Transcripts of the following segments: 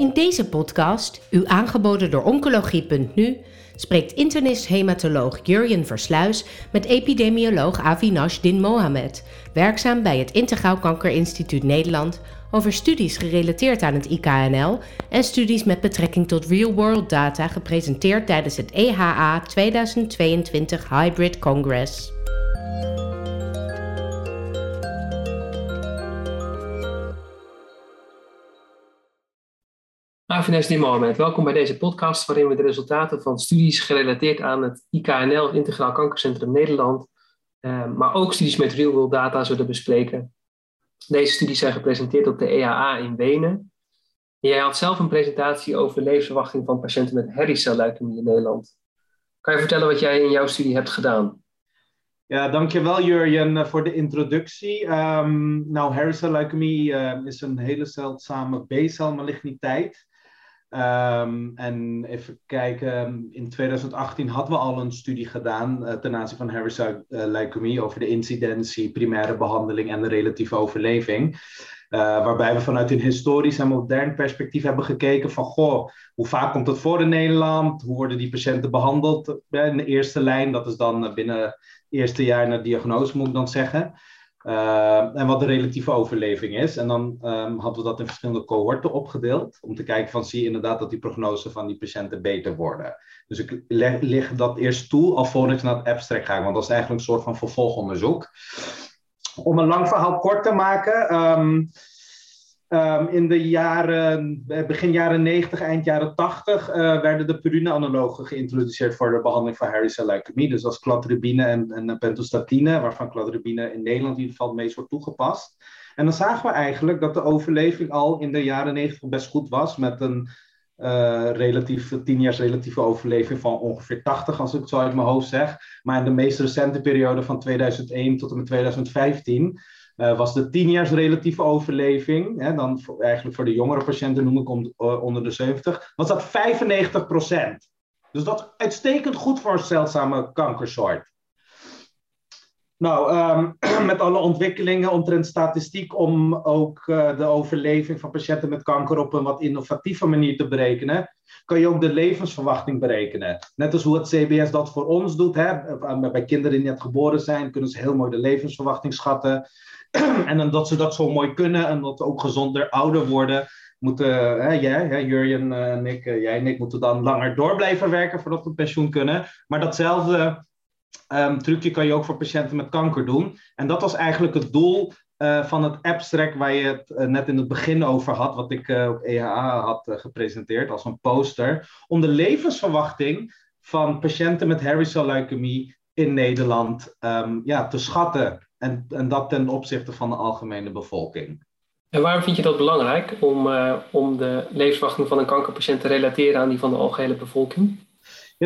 In deze podcast, u aangeboden door Oncologie.nu, spreekt internist-hematoloog Jurjen Versluis met epidemioloog Avinash Din Mohamed, werkzaam bij het Integraal Kankerinstituut Nederland, over studies gerelateerd aan het IKNL en studies met betrekking tot real-world data gepresenteerd tijdens het EHA 2022 Hybrid Congress. Avines Di Mohamed, welkom bij deze podcast waarin we de resultaten van studies gerelateerd aan het IKNL, Integraal Kankercentrum Nederland, eh, maar ook studies met real-world data zullen bespreken. Deze studies zijn gepresenteerd op de EAA in Wenen. jij had zelf een presentatie over de levensverwachting van patiënten met herrie-celleukemie in Nederland. Kan je vertellen wat jij in jouw studie hebt gedaan? Ja, dankjewel Jurjen voor de introductie. Um, nou, herrie-celleukemie uh, is een hele zeldzame B-celmaligniteit. Um, en even kijken, in 2018 hadden we al een studie gedaan uh, ten aanzien van Harris leukemie over de incidentie, primaire behandeling en de relatieve overleving. Uh, waarbij we vanuit een historisch en modern perspectief hebben gekeken van, goh, hoe vaak komt het voor in Nederland? Hoe worden die patiënten behandeld in de eerste lijn? Dat is dan binnen het eerste jaar na diagnose, moet ik dan zeggen. Uh, en wat de relatieve overleving is. En dan um, hadden we dat in verschillende cohorten opgedeeld. Om te kijken van zie je inderdaad dat die prognose van die patiënten beter worden. Dus ik leg, dat eerst toe alvorens naar het abstract ga. Want dat is eigenlijk een soort van vervolgonderzoek. Om een lang verhaal kort te maken. Um, Um, in de jaren, eh, begin jaren 90, eind jaren 80 uh, eh, werden de purine-analogen geïntroduceerd voor de behandeling van Harry leukemie. Dus is cladribine en, en pentostatine, waarvan cladribine in Nederland in ieder geval het meest wordt toegepast. En dan zagen we eigenlijk dat de overleving al in de jaren 90 best goed was, met een uh, relatief, 10 jaar relatieve overleving van ongeveer 80, als ik het zo uit mijn hoofd zeg. Maar in de meest recente periode van 2001 tot en met 2015 uh, was de 10 jaar relatieve overleving, hè, dan eigenlijk voor de jongere patiënten noem ik uh, onder de 70, was dat 95% Dus dat is uitstekend goed voor een zeldzame kankersoort. Nou, um, met alle ontwikkelingen omtrent statistiek om ook uh, de overleving van patiënten met kanker op een wat innovatieve manier te berekenen, kan je ook de levensverwachting berekenen. Net als hoe het CBS dat voor ons doet. Hè? Bij kinderen die net geboren zijn, kunnen ze heel mooi de levensverwachting schatten. en omdat ze dat zo mooi kunnen en dat ze ook gezonder ouder worden, moeten hè, jij, hè, Jurjen eh, en ik, eh, jij en ik moeten dan langer door blijven werken voordat we pensioen kunnen. Maar datzelfde um, trucje kan je ook voor patiënten met kanker doen. En dat was eigenlijk het doel uh, van het abstract waar je het uh, net in het begin over had, wat ik uh, op EHA had gepresenteerd als een poster, om de levensverwachting van patiënten met Harry cell leukemie in Nederland um, ja, te schatten. En, en dat ten opzichte van de algemene bevolking. En waarom vind je dat belangrijk om, om de levensverwachting van een kankerpatiënt te relateren aan die van de algehele bevolking?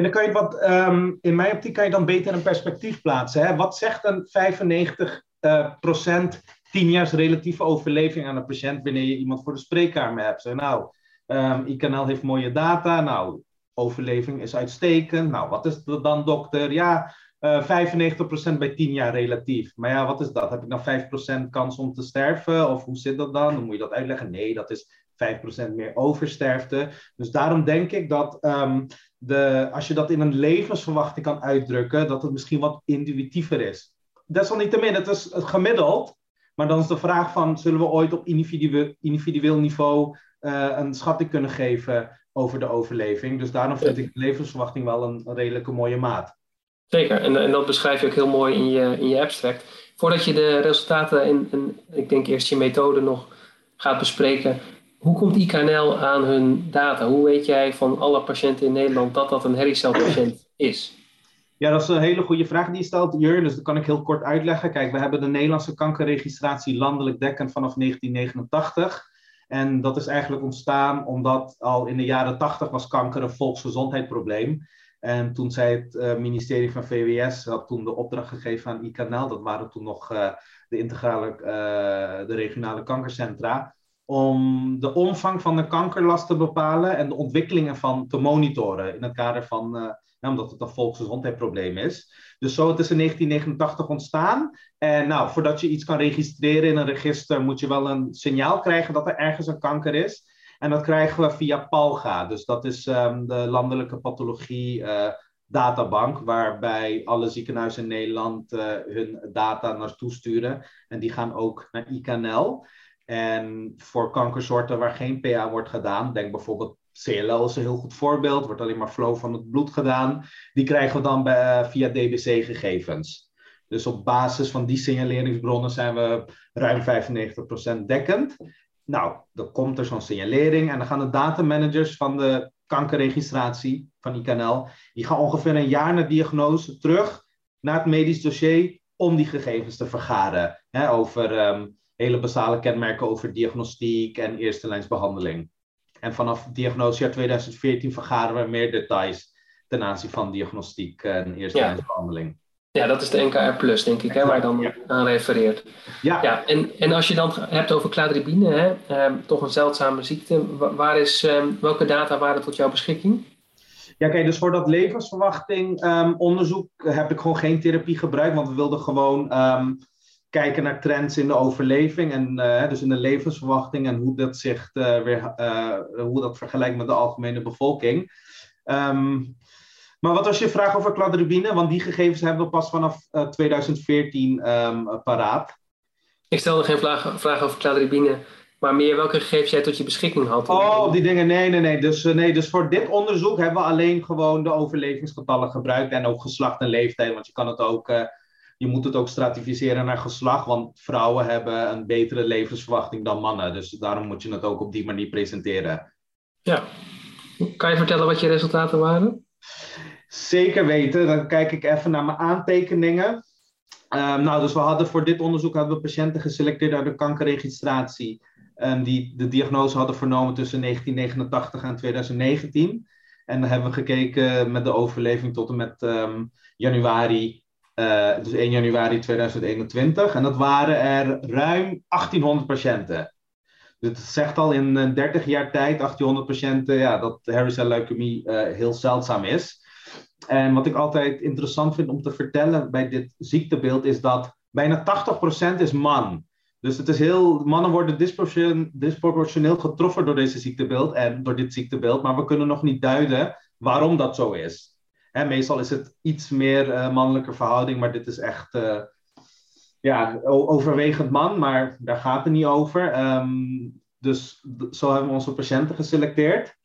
Dan kan je wat, um, in mijn optiek kan je dan beter een perspectief plaatsen. Hè? Wat zegt een 95 uh, procent 10 jaar relatieve overleving aan een patiënt wanneer je iemand voor de spreekkamer hebt? Zeg, nou, um, ehm, IKNL heeft mooie data. Nou, overleving is uitstekend. Nou, wat is het dan, dokter? Ja, uh, eh, 95% bij 10 jaar relatief. Maar ja, wat is dat? Heb ik dan 5% kans om te sterven? Of hoe zit dat dan? Dan moet je dat uitleggen. Nee, dat is 5% meer oversterfte. Dus daarom denk ik dat um, de, als je dat in een levensverwachting kan uitdrukken, dat het misschien wat intuïtiever is. Desalniettemin, het is gemiddeld. Maar dan is de vraag van, zullen we ooit op individueel, niveau uh, een schatting kunnen geven over de overleving? Dus daarom vind ik levensverwachting wel een, redelijke mooie maat. Zeker, en, en dat beschrijf je ook heel mooi in je, in je abstract. Voordat je de resultaten en, en ik denk eerst je methode nog gaat bespreken, hoe komt IKNL aan hun data? Hoe weet jij van alle patiënten in Nederland dat dat een herriecelpatiënt is? Ja, dat is een hele goede vraag die je stelt, Jur. Dus dat kan ik heel kort uitleggen. Kijk, we hebben de Nederlandse kankerregistratie landelijk dekkend vanaf 1989. En dat is eigenlijk ontstaan omdat al in de jaren 80 was kanker een volksgezondheidsprobleem. En toen zei het uh, ministerie van VWS, had toen de opdracht gegeven aan IKNL, dat waren toen nog uh, de integrale, uh, de regionale kankercentra, om de omvang van de kankerlast te bepalen en de ontwikkelingen van te monitoren in het kader van, ja, omdat het een volksgezondheidsprobleem is. Dus zo het is in 1989 ontstaan. En nou, voordat je iets kan registreren in een register, moet je wel een signaal krijgen dat er ergens een kanker is. En dat krijgen we via PALGA. Dus dat is ehm, de landelijke pathologie uh, databank, waarbij alle ziekenhuizen in Nederland uh, hun data naartoe sturen. En die gaan ook naar IKNL. En voor kankersoorten waar geen PA wordt gedaan, denk bijvoorbeeld CLL is een heel goed voorbeeld, wordt alleen maar flow van het bloed gedaan. Die krijgen we dan uh, via DBC-gegevens. Dus op basis van die signaleringsbronnen zijn we ruim 95% dekkend. Nou, dan komt er zo'n signalering en dan gaan de datamanagers van de kankerregistratie van IKNL, die gaan ongeveer een jaar na diagnose terug naar het medisch dossier om die gegevens te vergaren. Hè, over um, hele basale kenmerken over diagnostiek en eerste lijnsbehandeling. En vanaf diagnosejaar 2014 vergaren we meer details ten aanzien van diagnostiek en eerste ja. lijnsbehandeling. Ja, dat is de NKR Plus, denk ik, hè, waar je dan aan refereert. Ja. ja en, en als je dan hebt over cladribine, hè, eh, toch een zeldzame ziekte, waar is, eh, welke data waren tot jouw beschikking? Ja, kijk, dus voor dat levensverwachting um, onderzoek heb ik gewoon geen therapie gebruikt, want we wilden gewoon um, kijken naar trends in de overleving en uh, dus in de levensverwachting en hoe dat zich uh, weer, uh, hoe dat vergelijkt met de algemene bevolking. Um, maar wat was je vraag over cladribine? Want die gegevens hebben we pas vanaf 2014 um, paraat. Ik stelde geen vraag, vraag over cladribine, maar meer welke gegevens jij tot je beschikking had. Oh, die dingen. Nee, nee, nee. Dus, nee. dus voor dit onderzoek hebben we alleen gewoon de overlevingsgetallen gebruikt en ook geslacht en leeftijd. Want je kan het ook je moet het ook stratificeren naar geslacht, want vrouwen hebben een betere levensverwachting dan mannen. Dus daarom moet je het ook op die manier presenteren. Ja. Kan je vertellen wat je resultaten waren? Zeker weten. Dan kijk ik even naar mijn aantekeningen. Um, nou, dus we hadden voor dit onderzoek hadden we patiënten geselecteerd uit de kankerregistratie. Um, die de diagnose hadden vernomen tussen 1989 en 2019. En dan hebben we gekeken met de overleving tot en met um, januari uh, dus 1 januari 2021. En dat waren er ruim 1800 patiënten. Dus het zegt al in 30 jaar tijd, 1800 patiënten, ja, dat Harry cell leukemie uh, heel zeldzaam is. En wat ik altijd interessant vind om te vertellen bij dit ziektebeeld is dat bijna 80% is man. Dus het is heel, mannen worden disproportioneel getroffen door deze ziektebeeld en door dit ziektebeeld, maar we kunnen nog niet duiden waarom dat zo is. Hè, meestal is het iets meer uh, mannelijke verhouding, maar dit is echt uh, ja, overwegend man, maar daar gaat het niet over. Um, dus zo hebben we onze patiënten geselecteerd.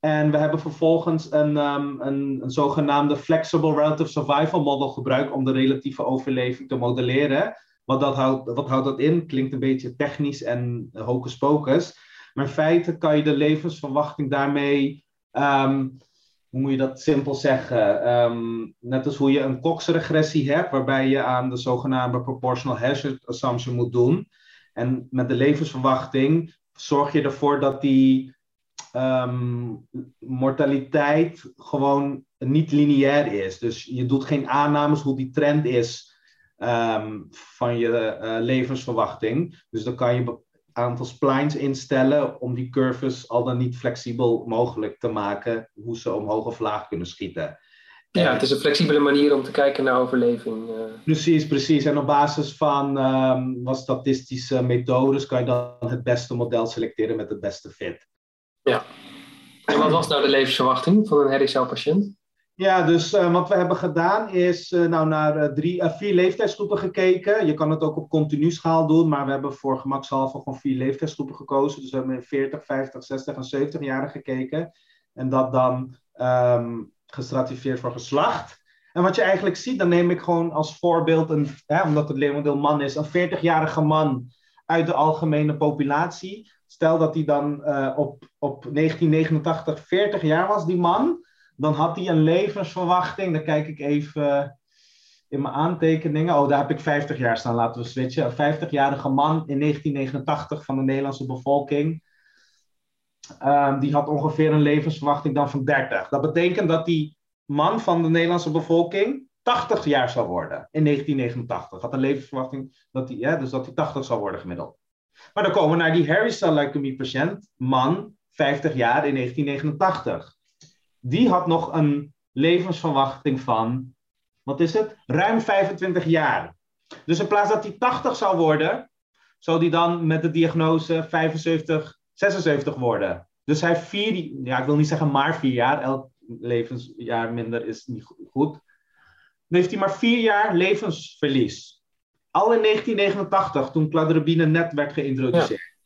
En we hebben vervolgens een, um, een, een, zogenaamde Flexible Relative Survival Model gebruikt om de relatieve overleving te modelleren. Wat, dat houdt, wat houdt dat in? Klinkt een beetje technisch en hocus pocus. Maar in feite kan je de levensverwachting daarmee um, hoe moet je dat simpel zeggen? Um, net als hoe je een Cox-regressie hebt, waarbij je aan de zogenaamde proportional hazard assumption moet doen. En met de levensverwachting zorg je ervoor dat die um, mortaliteit gewoon niet lineair is. Dus je doet geen aannames hoe die trend is um, van je uh, levensverwachting. Dus dan kan je aantal splines instellen om die curves al dan niet flexibel mogelijk te maken, hoe ze omhoog of laag kunnen schieten. Ja, het is een flexibele manier om te kijken naar overleving. Eh. Precies, precies. En op basis van um, wat statistische methodes kan je dan het beste model selecteren met het beste fit. Ja. En wat was nou de levensverwachting van een herrie-patiënt? Ja, dus uh, wat we hebben gedaan is uh, nou naar uh, drie, vier leeftijdsgroepen gekeken. Je kan het ook op continu schaal doen, maar we hebben voor gemakshalve gewoon vier leeftijdsgroepen gekozen. Dus we hebben 40, 50, 60 en 70 jaren gekeken. En dat dan um, gestratificeerd voor geslacht. En wat je eigenlijk ziet, dan neem ik gewoon als voorbeeld, een, hè, omdat het leeuwendeel man is, een 40-jarige man uit de algemene populatie. Stel dat hij dan op, op 1989 40 jaar was, die man dan had hij een levensverwachting. Dan kijk ik even in mijn aantekeningen. Oh, daar heb ik 50 jaar staan. Laten we switchen. Een 50-jarige man in 1989 van de Nederlandse bevolking. Um, die had ongeveer een levensverwachting dan van 30. Dat betekent dat die man van de Nederlandse bevolking 80 jaar zou worden in 1989. Had een levensverwachting dat hij, ja, dus dat hij 80 zou worden gemiddeld. Maar dan komen we naar die Harry cell leukemie patiënt, man, 50 jaar in 1989 die had nog een levensverwachting van, wat is het? Ruim 25 jaar. Dus in plaats dat hij 80 zou worden, zou die dan met de diagnose 75, 76 worden. Dus hij vier, ja, ik wil niet zeggen maar vier jaar, elk levensjaar minder is niet goed. Dan heeft hij maar vier jaar levensverlies. Al in 1989, toen cladribine net werd geïntroduceerd.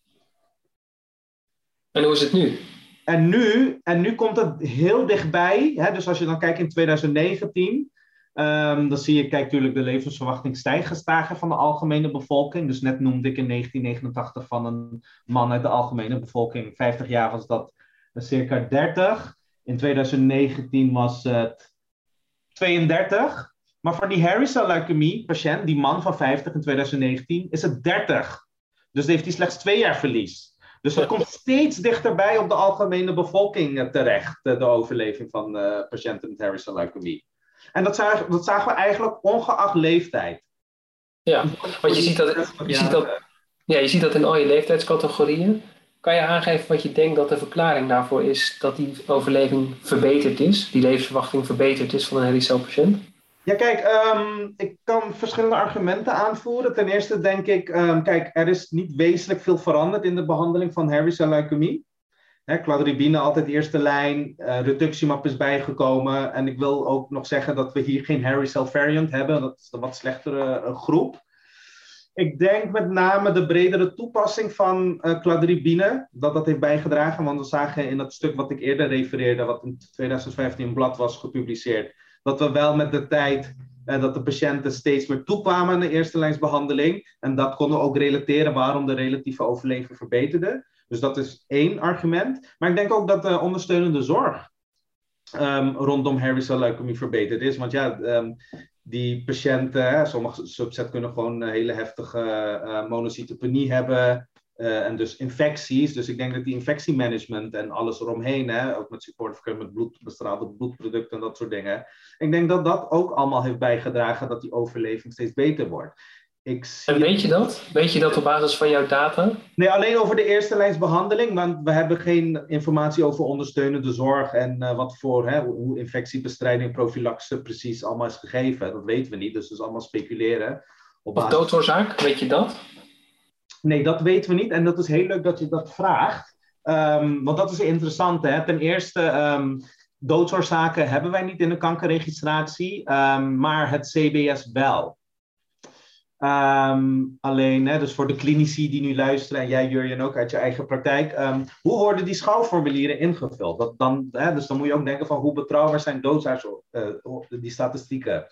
En hoe is het nu? En nu, en nu komt het heel dichtbij. Hè? Dus als je dan kijkt in 2019, ehm, dan zie je, kijk natuurlijk, de levensverwachting stijgt gestagen van de algemene bevolking. Dus net noemde ik in 1989 van een man uit de algemene bevolking, 50 jaar was dat circa 30. In 2019 was het 32. Maar voor die Harry cell leukemie patiënt, die man van 50 in 2019, is het 30. Dus heeft hij slechts twee jaar verlies. Dus dat komt steeds dichterbij op de algemene bevolking eh, terecht, eh, de overleving van uh, patiënten met cell leukemie. En dat zagen, dat zagen we eigenlijk ongeacht leeftijd. Ja, want je ziet dat, je ziet dat, ja, je ziet dat in al je leeftijdscategorieën. Kan je aangeven wat je denkt dat de verklaring daarvoor is dat die overleving verbeterd is, die levensverwachting verbeterd is van een Harry cell patiënt? Ja, kijk, ehm, ik kan verschillende argumenten aanvoeren. Ten eerste denk ik, um, kijk, er is niet wezenlijk veel veranderd in de behandeling van Harry cell leukemie. Cladribine altijd eerste lijn, uh, rituximab is bijgekomen. En ik wil ook nog zeggen dat we hier geen Harry cell variant hebben. Dat is een wat slechtere uh, groep. Ik denk met name de bredere toepassing van uh, cladribine, dat dat heeft bijgedragen. Want we zagen in dat stuk wat ik eerder refereerde, wat in 2015 in blad was gepubliceerd, dat we wel met de tijd en dat de patiënten steeds meer toekwamen aan de eerste lijnsbehandeling. En dat konden we ook relateren waarom de relatieve overleving verbeterde. Dus dat is één argument. Maar ik denk ook dat de ondersteunende zorg um, rondom cell leukemie verbeterd is. Want ja, um, die patiënten, sommige subset kunnen gewoon hele heftige uh, monocytopenie hebben. Uh, en dus infecties. Dus ik denk dat die infectiemanagement en alles eromheen, hè, ook met supportive care, met bloed, bestraalde bloedproducten en dat soort dingen. Ik denk dat dat ook allemaal heeft bijgedragen dat die overleving steeds beter wordt. Ik zie... En weet je dat? Weet je dat op basis van jouw data? Nee, alleen over de eerste lijnsbehandeling, want we hebben geen informatie over ondersteunende zorg en uh, wat voor, hè, hoe infectiebestrijding, profilaxe precies allemaal is gegeven. Dat weten we niet, dus dat is allemaal speculeren. Op basis... Of doodsoorzaak, weet je dat? Nee, dat weten we niet. En dat is heel leuk dat je dat vraagt. Um, want dat is interessant. Hè? Ten eerste, um, doodsoorzaken hebben wij niet in de kankerregistratie, um, maar het CBS wel. alleen, hè, dus voor de klinici die nu luisteren, en jij Jurjen ook uit je eigen praktijk, hoe worden die schouwformulieren ingevuld? Dat dan, hè, dus dan moet je ook denken van hoe betrouwbaar zijn doodsaars, uh, die statistieken.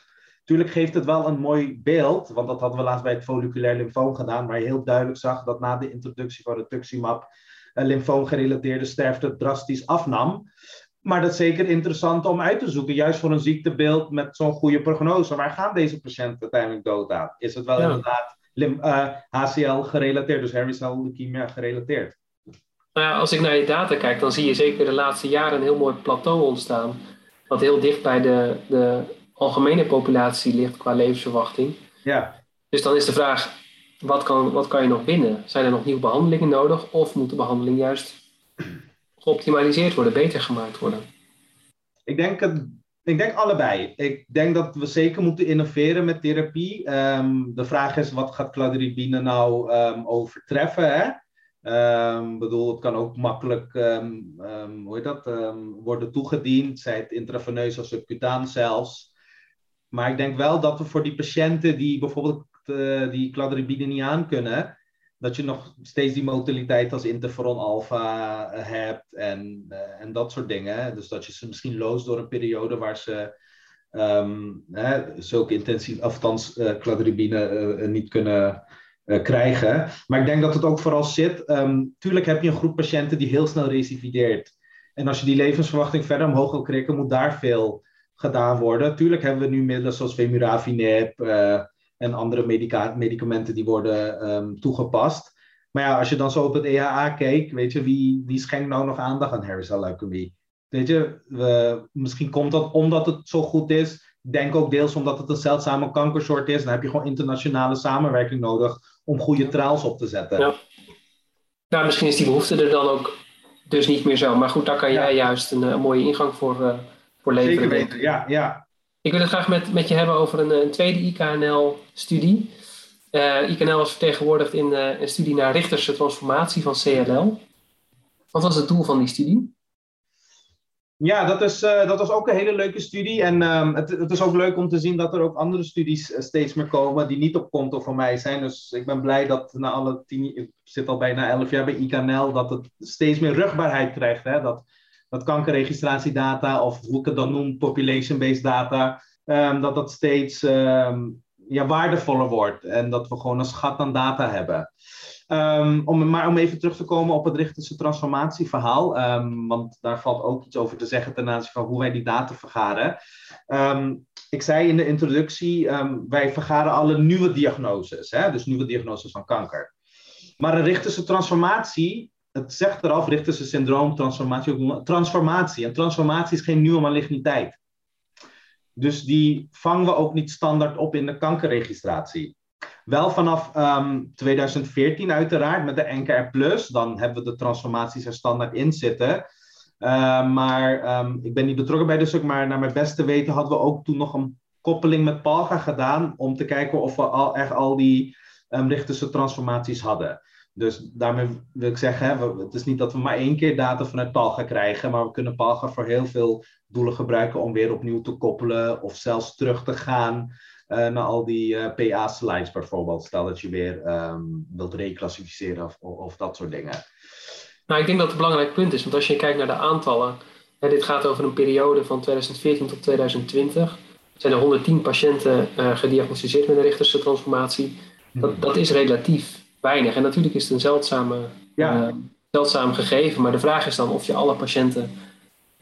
Tuurlijk geeft het wel een mooi beeld, want dat hadden we laatst bij het folliculair lymfoom gedaan, waar je heel duidelijk zag dat na de introductie van rituximab uh, lymfoomgerelateerde sterfte drastisch afnam. Maar dat is zeker interessant om uit te zoeken, juist voor een ziektebeeld met zo'n goede prognose. Waar gaan deze patiënten uiteindelijk dood aan? Is het wel inderdaad uh, HCL gerelateerd, dus Harry cell leukemia gerelateerd? Nou ja, als ik naar je data kijk, dan zie je zeker de laatste jaren een heel mooi plateau ontstaan. Wat heel dicht bij de, de algemene populatie ligt qua levensverwachting. Ja. Dus dan is de vraag, wat kan, wat kan je nog winnen? Zijn er nog nieuwe behandelingen nodig of moet de behandeling juist geoptimaliseerd worden, beter gemaakt worden? Ik denk, ik denk allebei. Ik denk dat we zeker moeten innoveren met therapie. Um, de vraag is, wat gaat cladribine nou um, overtreffen? Hè? Um, bedoel, het kan ook makkelijk hoe heet dat, worden toegediend, zij het intraveneus of subcutaan zelfs. Maar ik denk wel dat we voor die patiënten die bijvoorbeeld uh, die cladribine niet aan kunnen, dat je nog steeds die motiliteit als interferon alpha eh, hebt en, uh, en dat soort dingen. Dus dat je ze misschien loost door een periode waar ze um, hè, zulke intensief, althans uh, cladribine niet kunnen krijgen. Maar ik denk dat het ook vooral zit. Um, tuurlijk heb je een groep patiënten die heel snel recidiveert. En als je die levensverwachting verder omhoog wil krikken, moet daar veel gedaan worden. Tuurlijk hebben we nu middelen zoals Vemurafinib uh, en andere medica medicamenten die worden um, toegepast. Maar ja, als je dan zo op het EHA keek, weet je, wie, wie schenkt nou nog aandacht aan leukemie? Weet je, we, misschien komt dat omdat het zo goed is. Ik denk ook deels omdat het een zeldzame kankersoort is. Dan heb je gewoon internationale samenwerking nodig om goede trials op te zetten. Ja. Nou, misschien is die behoefte er dan ook dus niet meer zo. Maar goed, daar kan jij juist een, een, mooie ingang voor, uh, voor leveren. Zeker weten, ja. ja. Ik wil het graag met, met je hebben over een, een tweede IKNL-studie. Uh, IKNL is vertegenwoordigd in uh, een studie naar Richterse transformatie van CLL. Wat was het doel van die studie? Ja, dat is, dat was ook een hele leuke studie. En um, het, het, is ook leuk om te zien dat er ook andere studies steeds meer komen die niet op konto van mij zijn. Dus ik ben blij dat na alle tien, ik zit al bijna elf jaar bij IKNL, dat het steeds meer rugbaarheid krijgt. Hè? Dat, dat kankerregistratiedata, of hoe ik het dan noem, population-based data, um, dat dat steeds um, ja, waardevoller wordt. En dat we gewoon een schat aan data hebben. Um, om, maar om even terug te komen op het Richterse transformatieverhaal, want daar valt ook iets over te zeggen ten aanzien van hoe wij die data vergaren. Ik zei in de introductie, wij vergaren alle nieuwe diagnoses, hè? dus nieuwe diagnoses van kanker. Maar een Richterse transformatie, het zegt eraf, Richterse syndroom, transformatie, transformatie. En transformatie is geen nieuwe maligniteit. Dus die vangen we ook niet standaard op in de kankerregistratie. Wel vanaf um, ehm, 2014 uiteraard met de NKR+. Dan hebben we de transformaties er standaard in zitten. Uh, maar um, ik ben niet betrokken bij de stuk, maar naar mijn beste weten hadden we ook toen nog een koppeling met Palga gedaan om te kijken of we al, echt al die um, Richterse transformaties hadden. Dus daarmee wil ik zeggen, hè, het is niet dat we maar één keer data vanuit Palga krijgen, maar we kunnen Palga voor heel veel doelen gebruiken om weer opnieuw te koppelen of zelfs terug te gaan uh, naar al die uh, eh, PA-slides bijvoorbeeld. Stel dat je weer um, wilt reclassificeren of, of, dat soort dingen. Nou, ik denk dat het een belangrijk punt is, want als je kijkt naar de aantallen, hè, dit gaat over een periode van 2014 tot 2020, zijn er 110 patiënten uh, gediagnosticeerd met een Richterse transformatie. Dat, hmm. dat is relatief weinig. En natuurlijk is het een zeldzame, ja. zeldzaam gegeven, maar de vraag is dan of je alle patiënten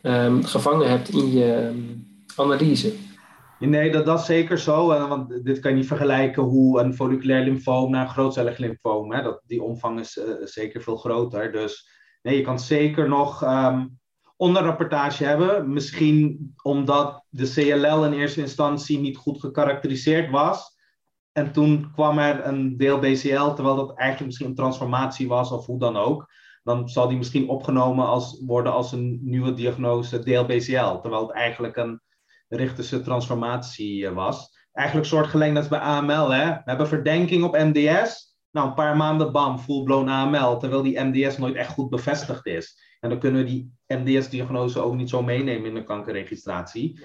um, gevangen hebt in je um, analyse. Nee, dat, dat is zeker zo. Uh, want dit kan je niet vergelijken hoe een folliculair lymfoom naar een grootcellig lymfoom. Hè, dat, die omvang is uh, zeker veel groter. Dus nee, je kan zeker nog um, onderrapportage hebben. Misschien omdat de CLL in eerste instantie niet goed gekarakteriseerd was. En toen kwam er een deel BCL, terwijl dat eigenlijk misschien een transformatie was of hoe dan ook. Dan zal die misschien opgenomen als, worden als een nieuwe diagnose deel BCL. Terwijl het eigenlijk een Richterse transformatie eh, was. Eigenlijk soortgelijk net bij AML. Hè? We hebben verdenking op MDS. Nou, een paar maanden bam, full-blown AML. Terwijl die MDS nooit echt goed bevestigd is. En dan kunnen we die MDS-diagnose ook niet zo meenemen in de kankerregistratie.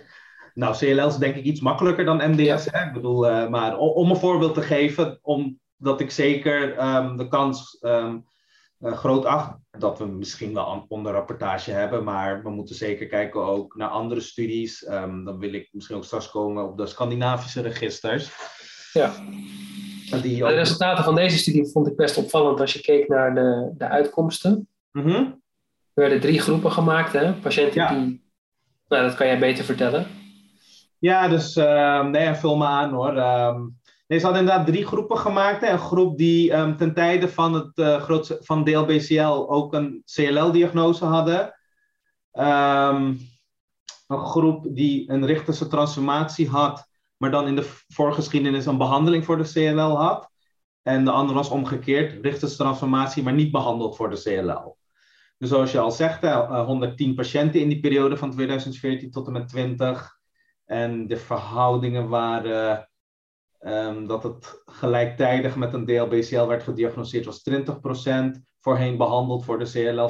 Nou, CLL is denk ik iets makkelijker dan MDS. Hè? Ik bedoel, uh, maar om een voorbeeld te geven, omdat ik zeker um, de kans um, uh, groot acht dat we misschien wel een onderrapportage hebben, maar we moeten zeker kijken ook naar andere studies. Um, dan wil ik misschien ook straks komen op de Scandinavische registers. Ja. Die De resultaten van deze studie vond ik best opvallend als je keek naar de, de uitkomsten. Mm -hmm. Er werden drie groepen gemaakt, hè? Patiënten ja. die. Nou, dat kan jij beter vertellen. Ja, dus uh, nee, vul me aan hoor. Um, Nee, ze hadden inderdaad drie groepen gemaakt. Een groep die um, ten tijde van, het, uh, grootste, van DLBCL ook een CLL-diagnose hadden. Een groep die een Richterse transformatie had, maar dan in de voorgeschiedenis een behandeling voor de CLL had. En de andere was omgekeerd, Richterse transformatie, maar niet behandeld voor de CLL. Dus zoals je al zegt, 110 eh, patiënten in die periode van 2014 tot en met 20. En de verhoudingen waren Um, dat het gelijktijdig met een DLBCL werd gediagnosticeerd was 20%, voorheen behandeld voor de CLL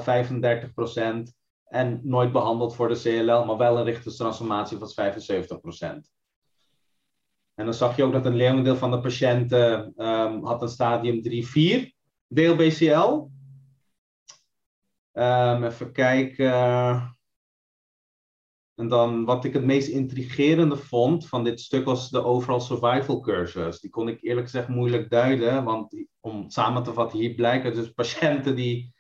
35% en nooit behandeld voor de CLL, maar wel een richtingstransformatie was 75%. En dan zag je ook dat een leeuwendeel van de patiënten um, had een stadium 3-4 DLBCL. Um, even kijken. En dan wat ik het meest intrigerende vond van dit stuk was de overall survival cursus. Die kon ik eerlijk gezegd moeilijk duiden, want om samen te vatten, hier blijken dus patiënten die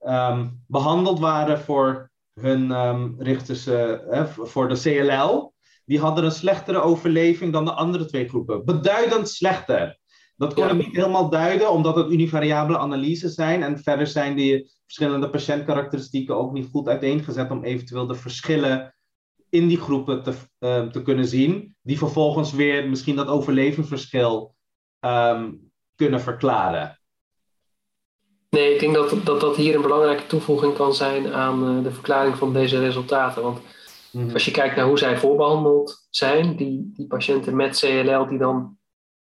um, behandeld waren voor hun um, richterse, voor de CLL, die hadden een slechtere overleving dan de andere twee groepen. Beduidend slechter. Dat kon ik niet helemaal duiden, omdat het univariabele analyses zijn. En verder zijn die verschillende patiëntkarakteristieken ook niet goed uiteengezet om eventueel de verschillen in die groepen te, uh, te kunnen zien, die vervolgens weer misschien dat overlevingsverschil um, kunnen verklaren. Nee, ik denk dat, dat dat hier een belangrijke toevoeging kan zijn aan uh, de verklaring van deze resultaten. Want mm-hmm. als je kijkt naar hoe zij voorbehandeld zijn, die, die patiënten met CLL die dan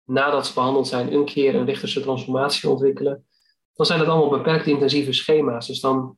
nadat ze behandeld zijn een keer een richterse transformatie ontwikkelen, dan zijn dat allemaal beperkt intensieve schema's. Dus dan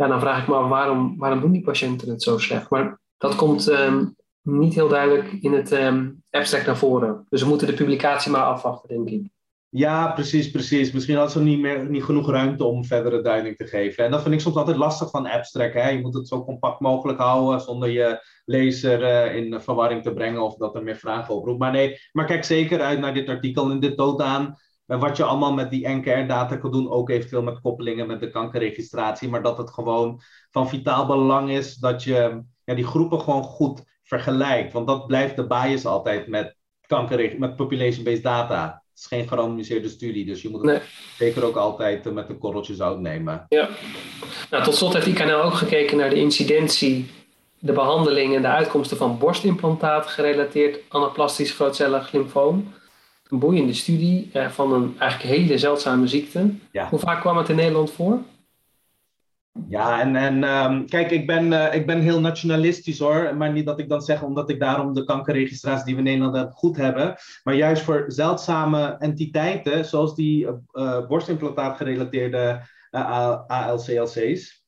ja, dan vraag ik me af waarom, waarom doen die patiënten het zo slecht? Maar dat komt ehm, niet heel duidelijk in het um, abstract naar voren. Dus we moeten de publicatie maar afwachten, denk ik. Ja, precies, precies. Misschien hadden ze niet, meer, niet genoeg ruimte om verdere duiding te geven. En dat vind ik soms altijd lastig van abstract. Hè? Je moet het zo compact mogelijk houden zonder je lezer uh, in verwarring te brengen of dat er meer vragen oproept. Maar nee, maar kijk zeker uit naar dit artikel en dit toont aan wat je allemaal met die NKR-data kan doen, ook eventueel met koppelingen met de kankerregistratie, maar dat het gewoon van vitaal belang is dat je ja, die groepen gewoon goed vergelijkt. Want dat blijft de bias altijd met, kanker, met population-based data. Het is geen gerandomiseerde studie, dus je moet het zeker ook altijd met een korreltje zout nemen. Ja, nou, tot slot heeft IKNL ook gekeken naar de incidentie, de behandeling en de uitkomsten van borstimplantaat gerelateerd anaplastisch grootcellig lymfoom een boeiende studie uh, van een eigenlijk hele zeldzame ziekte. Hoe vaak kwam het in Nederland voor? Ja, en, en um, kijk, ik ben, uh, ik ben heel nationalistisch hoor. Maar niet dat ik dan zeg omdat ik daarom de kankerregistratie die we in Nederland goed hebben. Maar juist voor zeldzame entiteiten, zoals die uh, borstimplantaat gerelateerde ALCLC's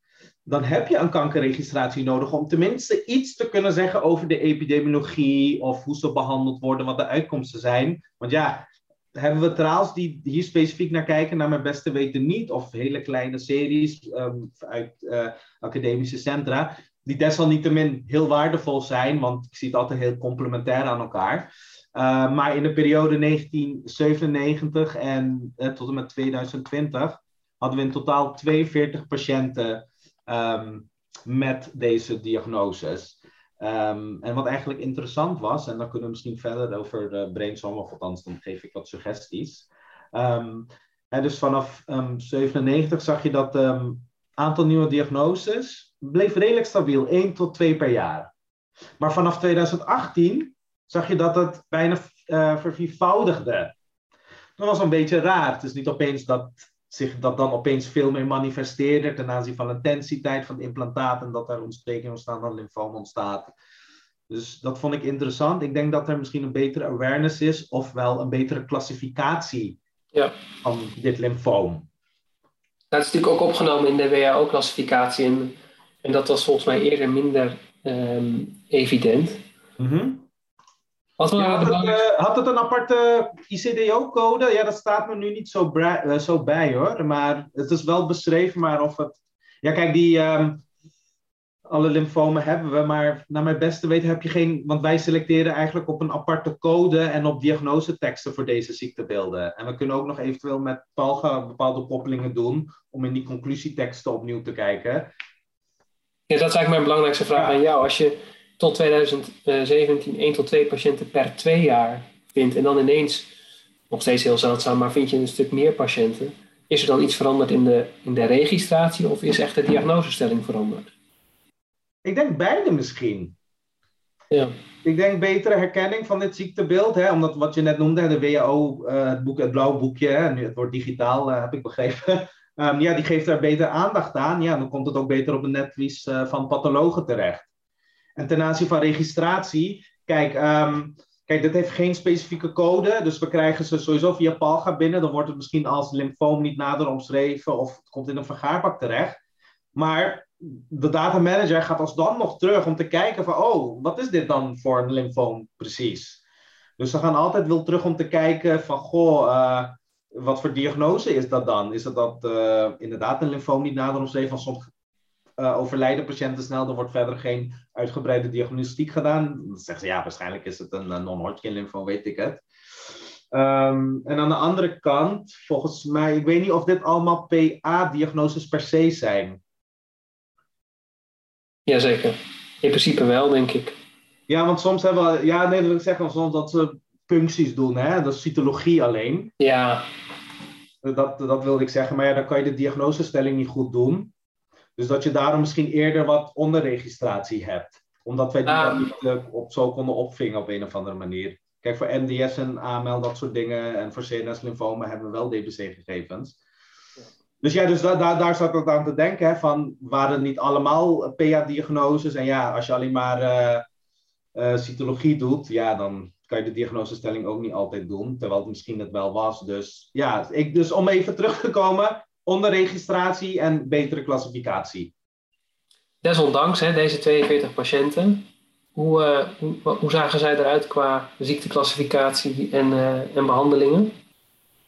dan heb je een kankerregistratie nodig om tenminste iets te kunnen zeggen over de epidemiologie of hoe ze behandeld worden, wat de uitkomsten zijn. Want ja, hebben we trials die hier specifiek naar kijken, naar mijn beste weten niet, of hele kleine series um, uit uh, academische centra, die desalniettemin heel waardevol zijn, want ik zie het altijd heel complementair aan elkaar. Uh, maar in de periode 1997 en uh, tot en met 2020 hadden we in totaal 42 patiënten um, met deze diagnoses. Um, en wat eigenlijk interessant was, en dan kunnen we misschien verder over uh, brainstorm, of althans dan geef ik wat suggesties. En dus vanaf um, 97 zag je dat het aantal nieuwe diagnoses bleef redelijk stabiel, 1 tot 2 per jaar. Maar vanaf 2018 zag je dat het bijna uh, verviervoudigde. Dat was een beetje raar. Het is niet opeens dat zich dat dan opeens veel meer manifesteerde ten aanzien van de intensiteit van het implantaat en dat er ontsteking ontstaan dan lymfoom ontstaat. Dus dat vond ik interessant. Ik denk dat er misschien een betere awareness is, ofwel een betere klassificatie ja. van dit lymfoom. Dat is natuurlijk ook opgenomen in de WHO-klassificatie en, en, dat was volgens mij eerder minder um, evident. Mm ja, had, het, uh, had, het, een aparte ICDO-code? Ja, dat staat me nu niet zo, uh, zo, bij hoor. Maar het is wel beschreven, maar of het. Ja, kijk, die. Um, alle lymfomen hebben we, maar naar mijn beste weten heb je geen. Want wij selecteren eigenlijk op een aparte code en op diagnoseteksten voor deze ziektebeelden. En we kunnen ook nog eventueel met Palga bepaalde koppelingen doen om in die conclusieteksten opnieuw te kijken. Ja, dat is eigenlijk mijn belangrijkste vraag aan jou. Als je tot 2017 1 tot 2 patiënten per twee jaar vindt en dan ineens, nog steeds heel zeldzaam, maar vind je een stuk meer patiënten, is er dan iets veranderd in de, in de registratie of is echt de diagnosestelling veranderd? Ik denk beide misschien. Ja. Ik denk betere herkenning van dit ziektebeeld, hè, omdat wat je net noemde, de WHO, uh, het, boek, het blauwe boekje, hè, nu het wordt digitaal, uh, heb ik begrepen. um, ja, die geeft daar beter aandacht aan. Ja, dan komt het ook beter op een netvlies uh, van pathologen terecht. En ten aanzien van registratie, kijk, um, kijk, dit heeft geen specifieke code, dus we krijgen ze sowieso via Palga binnen. Dan wordt het misschien als lymfoom niet nader omschreven of het komt in een vergaarbak terecht. Maar de data manager gaat als dan nog terug om te kijken van, oh, wat is dit dan voor een lymfoom precies? Dus ze gaan altijd wel terug om te kijken van, goh, uh, wat voor diagnose is dat dan? Is dat, dat uh, inderdaad een lymfoom niet nader omschreven? Van soms uh, overlijden patiënten snel. Er wordt verder geen uitgebreide diagnostiek gedaan. Dan zeggen ze ja, waarschijnlijk is het een non-Hodgkin lymfoom, weet ik het. Um, en aan de andere kant, volgens mij, ik weet niet of dit allemaal PA-diagnoses per se zijn. Jazeker. In principe wel, denk ik. Ja, want soms hebben we, ja, nee, dat wil ik zeggen, soms dat ze puncties doen, hè? Dat is cytologie alleen. Ja. Dat, dat wilde ik zeggen, maar ja, dan kan je de diagnosestelling niet goed doen. Dus dat je daarom misschien eerder wat onderregistratie hebt. Omdat wij die ah. niet op, zo konden opvingen op een of andere manier. Kijk, voor NDS en AML, dat soort dingen. En voor CNS-lymfomen hebben we wel DBC-gegevens. Dus ja, dus da da daar zat ik aan te denken. Hè, van, waren niet allemaal PA-diagnoses? En ja, als je alleen maar uh, cytologie doet, ja, dan kan je de diagnosestelling ook niet altijd doen. Terwijl het misschien het wel was. Dus ja, ik, dus om even terug te komen onderregistratie en betere klassificatie. desondanks, hè, deze 42 patiënten, hoe, uh, hoe, hoe, zagen zij eruit qua ziekteclassificatie en, uh, en behandelingen?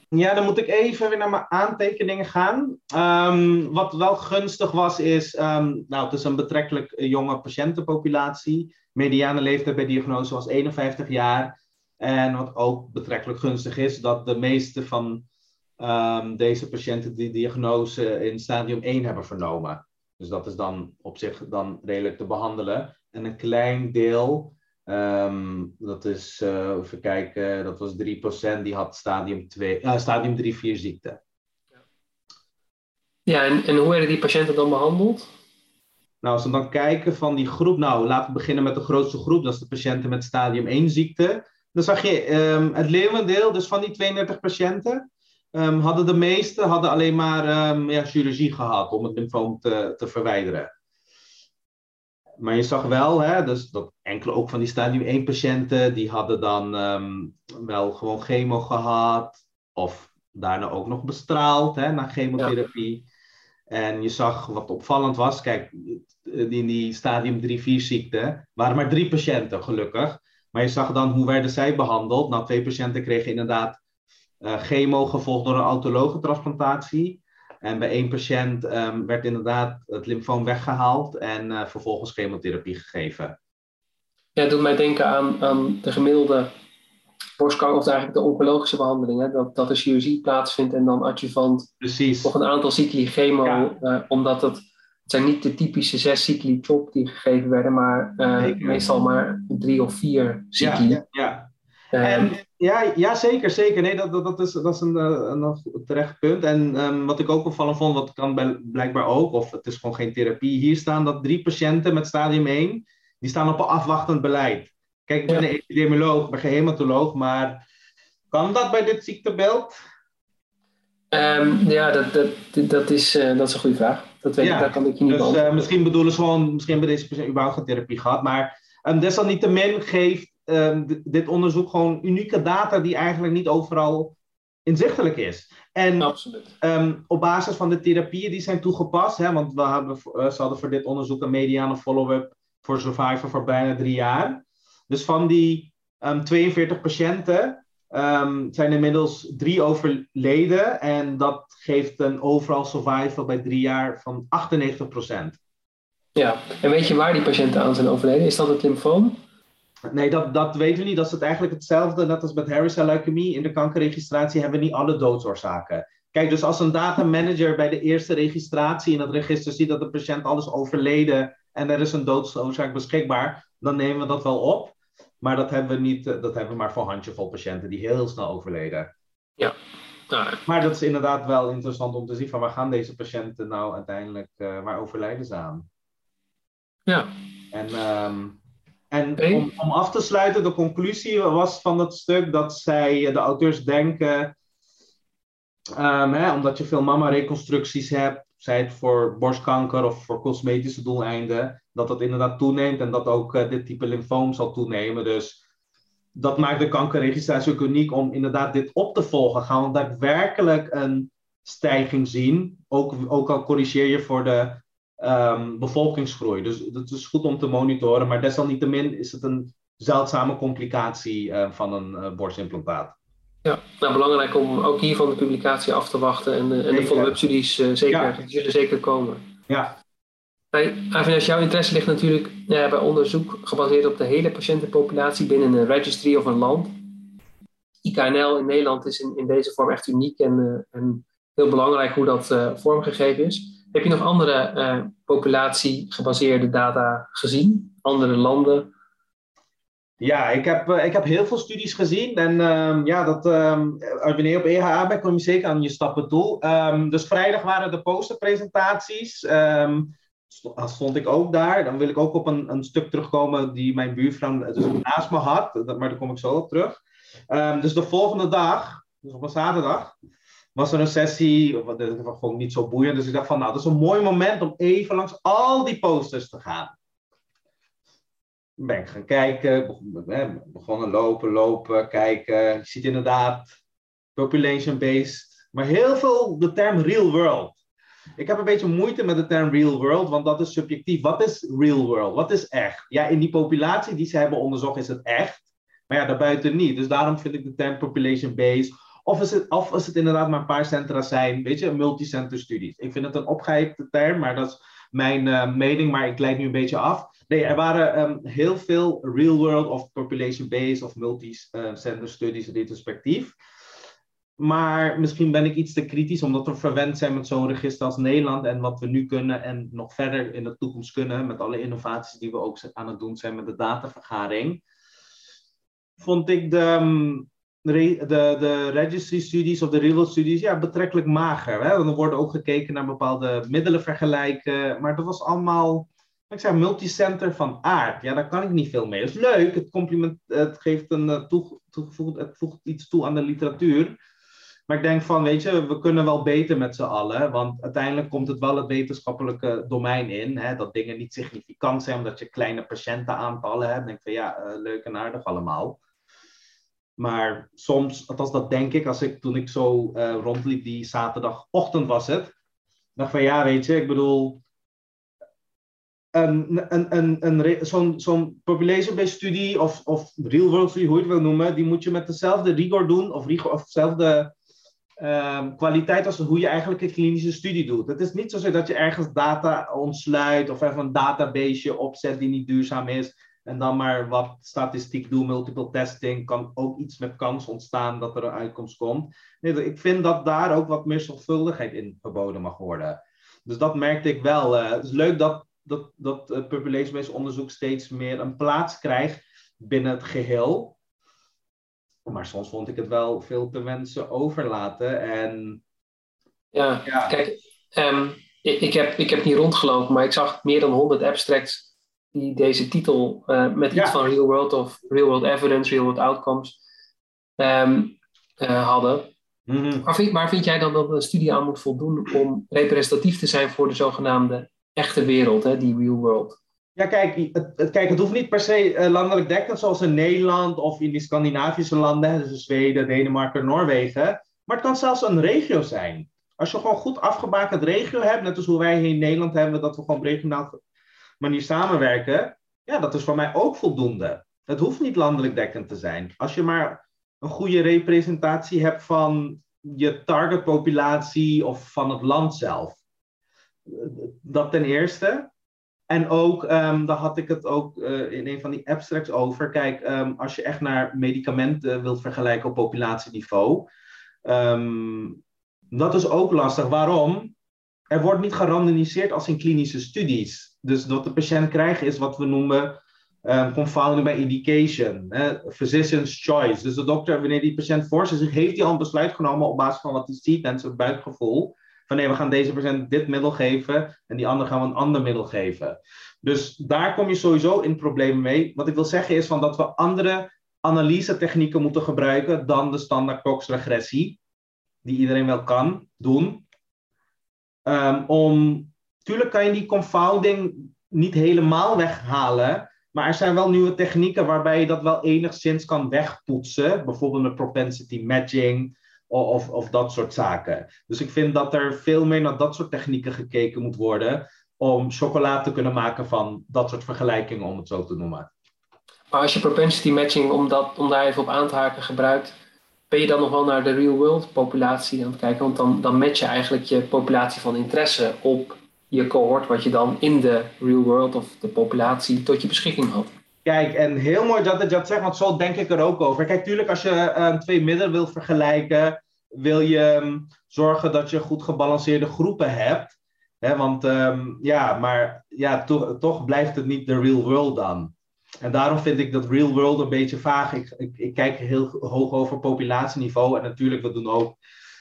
Ja, dan moet ik even weer naar mijn aantekeningen gaan. Um, wat wel gunstig was, is, um, nou, het is een betrekkelijk jonge patiëntenpopulatie. Mediane leeftijd bij diagnose was 51 jaar. En wat ook betrekkelijk gunstig is, dat de meeste van um, deze patiënten die diagnose in stadium 1 hebben vernomen. Dus dat is dan op zich dan redelijk te behandelen. En een klein deel, um, dat is, uh, even kijken, dat was 3%, die had stadium, 2, uh, stadium 3-4 ziekte. Ja, en, en hoe werden die patiënten dan behandeld? Nou, als we dan kijken van die groep, nou laten we beginnen met de grootste groep, dat is de patiënten met stadium 1 ziekte. Dan zag je um, het leeuwendeel, dus van die 32 patiënten, um, hadden de meeste hadden alleen maar um, ja, chirurgie gehad om het lymfoom te, te verwijderen. Maar je zag wel, hè, dus dat enkele ook van die stadium 1 patiënten, die hadden dan wel gewoon chemo gehad, of daarna ook nog bestraald hè, na chemotherapie. Ja. En je zag wat opvallend was, kijk, in die stadium 3-4 ziekte waren maar drie patiënten gelukkig. Maar je zag dan hoe werden zij behandeld. Nou, twee patiënten kregen inderdaad chemo gevolgd door een autologe transplantatie. En bij één patiënt um, werd inderdaad het lymfoom weggehaald en uh, vervolgens chemotherapie gegeven. Ja, het doet mij denken aan, aan de gemiddelde borstkanker, of eigenlijk de oncologische behandeling. Hè? Dat, dat er chirurgie plaatsvindt en dan adjuvant Precies. nog een aantal cycli chemo. Ja. Uh, omdat het het zijn niet de typische zes cycli chop die gegeven werden, maar uh, meestal maar drie of vier cycli. Ja, ja, en, ja, ja, zeker, zeker. Nee, dat, dat, dat, is, dat is een, een, een terecht punt. En um, wat ik ook opvallend vond, wat kan blijkbaar ook, of het is gewoon geen therapie. Hier staan dat drie patiënten met stadium 1, die staan op een afwachtend beleid. Kijk, ik ben ja. een epidemioloog, ik ben geen hematoloog, maar kan dat bij dit ziektebeeld? Um, ja, dat, dat, dat, is, uh, dat is een goede vraag. Dat weet ja, ik, daar kan ik je niet dus, uh, misschien bedoelen ze gewoon, misschien hebben deze patiënt überhaupt geen therapie gehad. Maar um, desalniettemin geeft um, dit onderzoek gewoon unieke data die eigenlijk niet overal inzichtelijk is. En. Um, op basis van de therapieën die zijn toegepast, hè, want we hebben, uh, ze hadden voor dit onderzoek een mediane follow-up voor Survivor voor bijna drie jaar. Dus van die 42 patiënten Um, zijn inmiddels drie overleden en dat geeft een overall survival bij drie jaar van 98%. Ja, en weet je waar die patiënten aan zijn overleden? Is dat het lymfoom? Nee, dat, dat weten we niet. Dat is het eigenlijk hetzelfde net als met Harry cell leukemie. In de kankerregistratie hebben we niet alle doodsoorzaken. Kijk, dus als een data manager bij de eerste registratie in het register ziet dat de patiënt al is overleden en er is een doodsoorzaak beschikbaar, dan nemen we dat wel op. Maar dat hebben we niet, dat hebben we maar voor handjevol patiënten die heel snel overleden. Ja. Nou, maar dat is inderdaad wel interessant om te zien van waar gaan deze patiënten nou uiteindelijk, uh, waar overlijden ze aan? Ja. En, um, en om, om af te sluiten, de conclusie was van het stuk dat zij, de auteurs denken, um, hè, omdat je veel mama-reconstructies hebt, zij het voor borstkanker of voor cosmetische doeleinden, dat dat inderdaad toeneemt en dat ook uh, dit type lymfoom zal toenemen. Dus dat maakt de kankerregistratie ook uniek om inderdaad dit op te volgen. Gaan we daadwerkelijk een stijging zien, ook, ook al corrigeer je voor de um, bevolkingsgroei. Dus dat is goed om te monitoren, maar desalniettemin is het een zeldzame complicatie uh, van een uh, borstimplantaat. Ja, nou belangrijk om ook hiervan de publicatie af te wachten en, en de follow-up studies zeker, ja. die zullen zeker komen. Ja, Avinas, jouw interesse ligt natuurlijk ja, bij onderzoek gebaseerd op de hele patiëntenpopulatie binnen een registry of een land. IKNL in Nederland is in, in deze vorm echt uniek en, uh, en heel belangrijk hoe dat uh, vormgegeven is. Heb je nog andere uh, populatiegebaseerde data gezien? Andere landen? Ja, ik heb, ik heb heel veel studies gezien. En um, ja, dat, um, wanneer op EHA ben, kom je zeker aan je stappen toe. Um, dus vrijdag waren de posterpresentaties stond ik ook daar. Dan wil ik ook op een, een stuk terugkomen die mijn buurvrouw dus naast me had. Maar daar kom ik zo op terug. Dus de volgende dag, dus op een zaterdag, was er een sessie. Dat was gewoon niet zo boeiend. Dus ik dacht van, nou, dat is een mooi moment om even langs al die posters te gaan. Ben ik gaan kijken, begonnen lopen, lopen, kijken. Je ziet inderdaad population-based, maar heel veel de term real world. ik heb een beetje moeite met de term real world, want dat is subjectief. Wat is real world? Wat is echt? Ja, in die populatie die ze hebben onderzocht is het echt. Maar ja, daarbuiten niet. Dus daarom vind ik de term population-based. Of is, het, het inderdaad maar een paar centra zijn, weet je, multicenter studies. Ik vind het een opgehypte term, maar dat is mijn uh, mening, maar ik leid nu een beetje af. Nee, er waren um, heel veel real world of population-based of multicenter studies retrospectief. Maar misschien ben ik iets te kritisch, omdat we verwend zijn met zo'n register als Nederland en wat we nu kunnen en nog verder in de toekomst kunnen met alle innovaties die we ook aan het doen zijn met de datavergaring. Vond ik de, ehm, de, de registry studies of de real studies ja, betrekkelijk mager. Hè? Er wordt ook gekeken naar bepaalde middelen vergelijken, maar dat was allemaal ik zeg multicenter van aard. Ja, daar kan ik niet veel mee. Het is leuk, het, compliment, het geeft een uh, toegevoegd, het voegt iets toe aan de literatuur. Maar ik denk van, weet je, we kunnen wel beter met z'n allen. Want uiteindelijk komt het wel het wetenschappelijke domein in. Hè, dat dingen niet significant zijn omdat je kleine patiëntenaantallen hebt. Dan denk ik van, ja, uh, leuk en aardig allemaal. Maar soms, althans dat denk ik, als ik, toen ik zo uh, rondliep, die zaterdagochtend was het. dacht van, ja, weet je, ik bedoel... Een, een, een, een, zo'n zo'n population-based studie of, of real-world studie, hoe je het wil noemen, die moet je met dezelfde rigor doen, of, rigor, of dezelfde um, kwaliteit als hoe je eigenlijk een klinische studie doet. Het is niet zo dat je ergens data ontsluit of even een database opzet die niet duurzaam is en dan maar wat statistiek doet, multiple testing, kan ook iets met kans ontstaan dat er een uitkomst komt. Nee, ik vind dat daar ook wat meer zorgvuldigheid in verboden mag worden. Dus dat merkte ik wel. Uh, het is leuk dat, dat, dat uh, population-based onderzoek steeds meer een plaats krijgt binnen het geheel. Maar soms vond ik het wel veel te wensen overlaten. En, ja, ja. kijk, um, ik, ik, heb, ik heb niet rondgelopen, maar ik zag meer dan 100 abstracts die deze titel uh, met iets van real world of real world evidence, real world outcomes um, uh, hadden. Mm -hmm. waar, vind, vind jij dan dat een studie aan moet voldoen om representatief te zijn voor de zogenaamde echte wereld, hè, die real world? Ja, kijk het, kijk, het hoeft niet per se uh, landelijk dekkend, zoals in Nederland of in die Scandinavische landen, dus Zweden, Denemarken, Noorwegen. Maar het kan zelfs een regio zijn. Als je gewoon goed afgebakend regio hebt, net als hoe wij hier in Nederland hebben, dat we gewoon regionaal manier samenwerken, ja, dat is voor mij ook voldoende. Het hoeft niet landelijk dekkend te zijn. Als je maar een goede representatie hebt van je targetpopulatie of van het land zelf. Dat ten eerste. En ook, um, daar had ik het ook uh, in een van die abstracts over. Kijk, um, als je echt naar medicamenten wilt vergelijken op populatieniveau. Um, dat is ook lastig. Waarom? Er wordt niet gerandomiseerd als in klinische studies. Dus wat de patiënt krijgt is wat we noemen um, confounding by indication. Physician's choice. Dus de dokter, wanneer die patiënt voor zich heeft hij al een besluit genomen op basis van wat hij ziet en zijn buikgevoel van nee, we gaan deze patiënt dit middel geven en die andere gaan we een ander middel geven. Dus daar kom je sowieso in problemen mee. Wat ik wil zeggen is van dat we andere analyse technieken moeten gebruiken dan de standaard Cox regressie, die iedereen wel kan doen. Um, om, tuurlijk kan je die confounding niet helemaal weghalen, maar er zijn wel nieuwe technieken waarbij je dat wel enigszins kan wegpoetsen. Bijvoorbeeld met propensity matching of, of dat soort zaken. Dus ik vind dat er veel meer naar dat soort technieken gekeken moet worden om chocolade te kunnen maken van dat soort vergelijkingen, om het zo te noemen. Maar als je propensity matching, om, dat, om daar even op aan te haken, gebruikt, ben je dan nog wel naar de real world populatie aan het kijken? Want dan, dan match je eigenlijk je populatie van interesse op je cohort, wat je dan in de real world of de populatie tot je beschikking had. Kijk, en heel mooi dat je dat zegt, want zo denk ik er ook over. Kijk, tuurlijk, als je uh, twee middelen wil vergelijken, wil je um, zorgen dat je goed gebalanceerde groepen hebt. Hè, want um, ja, maar ja, to toch blijft het niet de real world dan. En daarom vind ik dat real world een beetje vaag. Ik, ik, kijk heel hoog over populatieniveau. En natuurlijk, we doen ook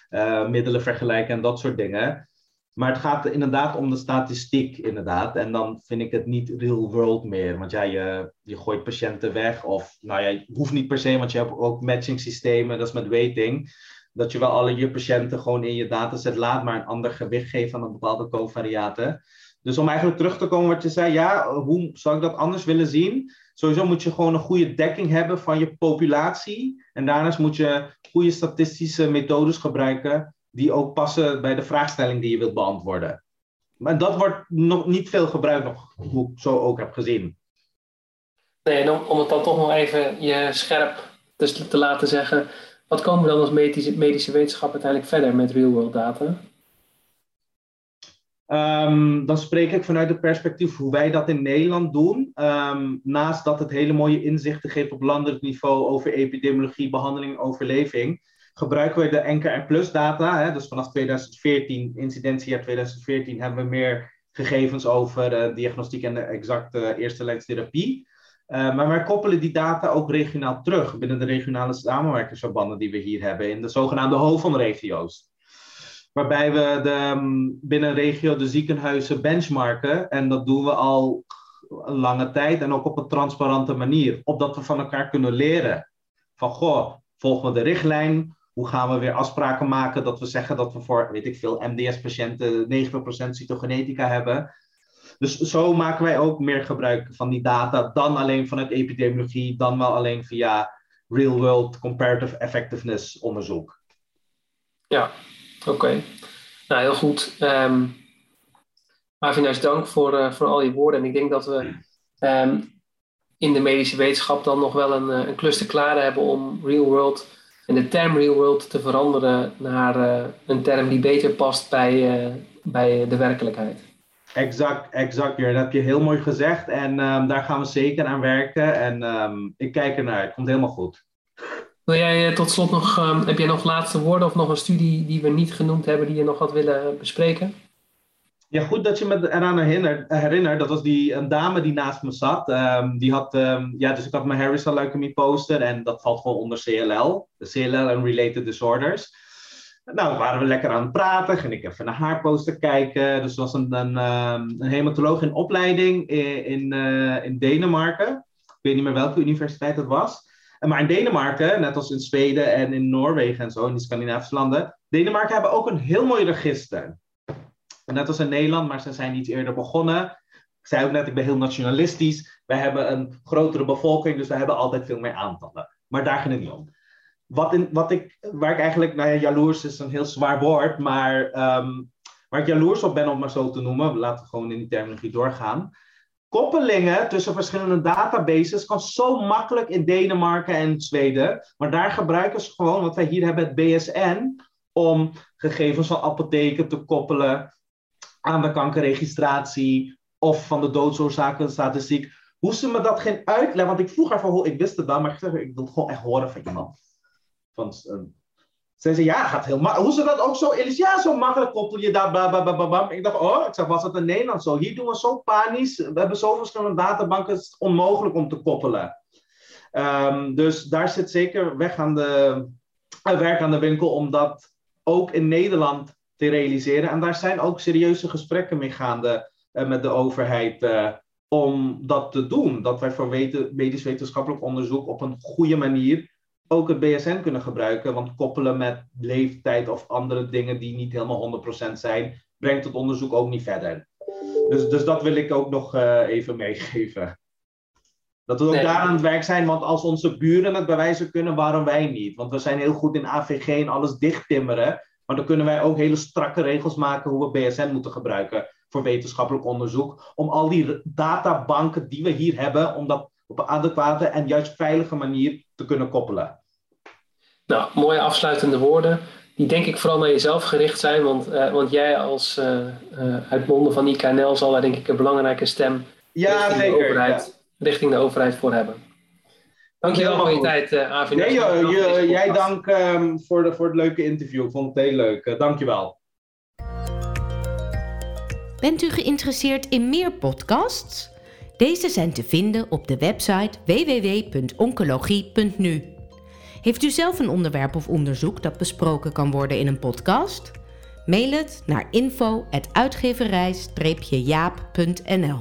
uh, middelen vergelijken en dat soort dingen. Maar het gaat inderdaad om de statistiek, inderdaad. En dan vind ik het niet real world meer. Want ja, je, je gooit patiënten weg. Of nou ja, je hoeft niet per se, want je hebt ook matching systemen, dat is met weighting dat je wel alle je patiënten gewoon in je dataset laat, maar een ander gewicht geeft aan een bepaalde covariaten. Dus om eigenlijk terug te komen wat je zei, ja, hoe zou ik dat anders willen zien? Sowieso moet je gewoon een goede dekking hebben van je populatie. En daarnaast moet je goede statistische methodes gebruiken die ook passen bij de vraagstelling die je wilt beantwoorden. Maar dat wordt nog niet veel gebruikt, nog, hoe ik zo ook heb gezien. Nee, om, om het dan toch nog even je scherp te laten zeggen, wat komen we dan als medische, medische wetenschap uiteindelijk verder met real-world data? Um, dan spreek ik vanuit het perspectief hoe wij dat in Nederland doen. Um, naast dat het hele mooie inzichten geeft op landelijk niveau over epidemiologie, behandeling, overleving, gebruiken we de NKR Plus data. Hè, dus vanaf 2014, incidentiejaar 2014, hebben we meer gegevens over uh, diagnostiek en de exacte eerste lijnstherapie. Uh, maar wij koppelen die data ook regionaal terug binnen de regionale samenwerkingsverbanden die we hier hebben in de zogenaamde hoofdregio's waarbij we de, ehm, binnen regio de ziekenhuizen benchmarken. En dat doen we al een lange tijd en ook op een transparante manier. Opdat we van elkaar kunnen leren. Van goh, volgen we de richtlijn? Hoe gaan we weer afspraken maken dat we zeggen dat we voor, weet ik veel, MDS-patiënten 90% cytogenetica hebben? Dus zo maken wij ook meer gebruik van die data dan alleen vanuit epidemiologie, dan wel alleen via real-world comparative effectiveness onderzoek. Ja, Oké, nou heel goed. Um, dank voor, uh, voor al je woorden. En ik denk dat we um, in de medische wetenschap dan nog wel een, eh, een klus hebben om real world en de term real world te veranderen naar uh, een term die beter past bij, bij de werkelijkheid. Exact, exact. Dat heb je heel mooi gezegd. En um, daar gaan we zeker aan werken. En ik kijk ernaar. Het komt helemaal goed. Wil jij eh, tot slot nog, um, heb jij nog laatste woorden of nog een studie die we niet genoemd hebben die je nog had willen bespreken? Ja, goed dat je me eraan herinnert. Dat was die, een dame die naast me zat. Um, die had, um, ja, dus ik had mijn Harrison leukemie poster en dat valt gewoon onder CLL. CLL en Related Disorders. Nou, waren we lekker aan het praten. Ging ik even naar haar poster kijken. Dus was een, een, een hematoloog in opleiding in, in, uh, in Denemarken. Ik weet niet meer welke universiteit dat was. Maar in Denemarken, net als in Zweden en in Noorwegen en zo, in die Scandinavische landen, Denemarken hebben ook een heel mooi register. Net als in Nederland, maar ze zijn iets eerder begonnen. Ik zei ook net, ik ben heel nationalistisch. Wij hebben een grotere bevolking, dus we hebben altijd veel meer aantallen. Maar daar ging het niet om. Wat, in, wat ik, waar ik eigenlijk, nou ja, jaloers is een heel zwaar woord, maar um, waar ik jaloers op ben, om maar zo te noemen, laten we gewoon in die terminologie doorgaan, koppelingen tussen verschillende databases kan zo makkelijk in Denemarken en Zweden. Maar daar gebruiken ze gewoon, wat wij hier hebben, het BSN, om gegevens van apotheken te koppelen aan de kankerregistratie of van de doodsoorzakenstatistiek. Hoe ze me dat geen uitleggen, want ik vroeg haar van, ik wist het wel, maar ik, zeg, ik wil het gewoon echt horen van iemand. Van, zei ze, ja, gaat heel makkelijk. Hoe ze dat ook zo ja, zo makkelijk koppel je daar, bla, bla, bla. Ik dacht, oh, ik zeg, was het in Nederland zo? Hier doen we zo panisch. We hebben zoveel verschillende databanken, het is onmogelijk om te koppelen. Um, dus daar zit zeker weg aan de, uh, werk aan de winkel om dat ook in Nederland te realiseren. En daar zijn ook serieuze gesprekken mee gaande uh, met de overheid uh, om dat te doen. Dat wij voor medisch wetenschappelijk onderzoek op een goede manier ook het BSN kunnen gebruiken. Want koppelen met leeftijd of andere dingen die niet helemaal 100% zijn, brengt het onderzoek ook niet verder. Dus, dus dat wil ik ook nog uh, even meegeven. Dat we ook daar aan het werk zijn, want als onze buren het bewijzen kunnen, waarom wij niet? Want we zijn heel goed in AVG en alles dichttimmeren. Maar dan kunnen wij ook hele strakke regels maken hoe we BSN moeten gebruiken voor wetenschappelijk onderzoek. Om al die databanken die we hier hebben, om dat op een adequate en juist veilige manier te kunnen koppelen. Nou, mooie afsluitende woorden. Die denk ik vooral naar jezelf gericht zijn, want, uh, want jij als uh, uh, uit monden van IKNL zal daar denk ik een belangrijke stem ja, richting, zeker, de overheid, ja. richting de overheid voor hebben. Dankjewel voor je tijd, uh, Avi. Nee, joh, je, jij dank um, voor, de, voor het leuke interview. Ik vond het heel leuk. Uh, dankjewel. Bent u geïnteresseerd in meer podcasts? Deze zijn te vinden op de website www.oncologie.nu. Heeft u zelf een onderwerp of onderzoek dat besproken kan worden in een podcast? Mail het naar info@uitgeverij-jaap.nl.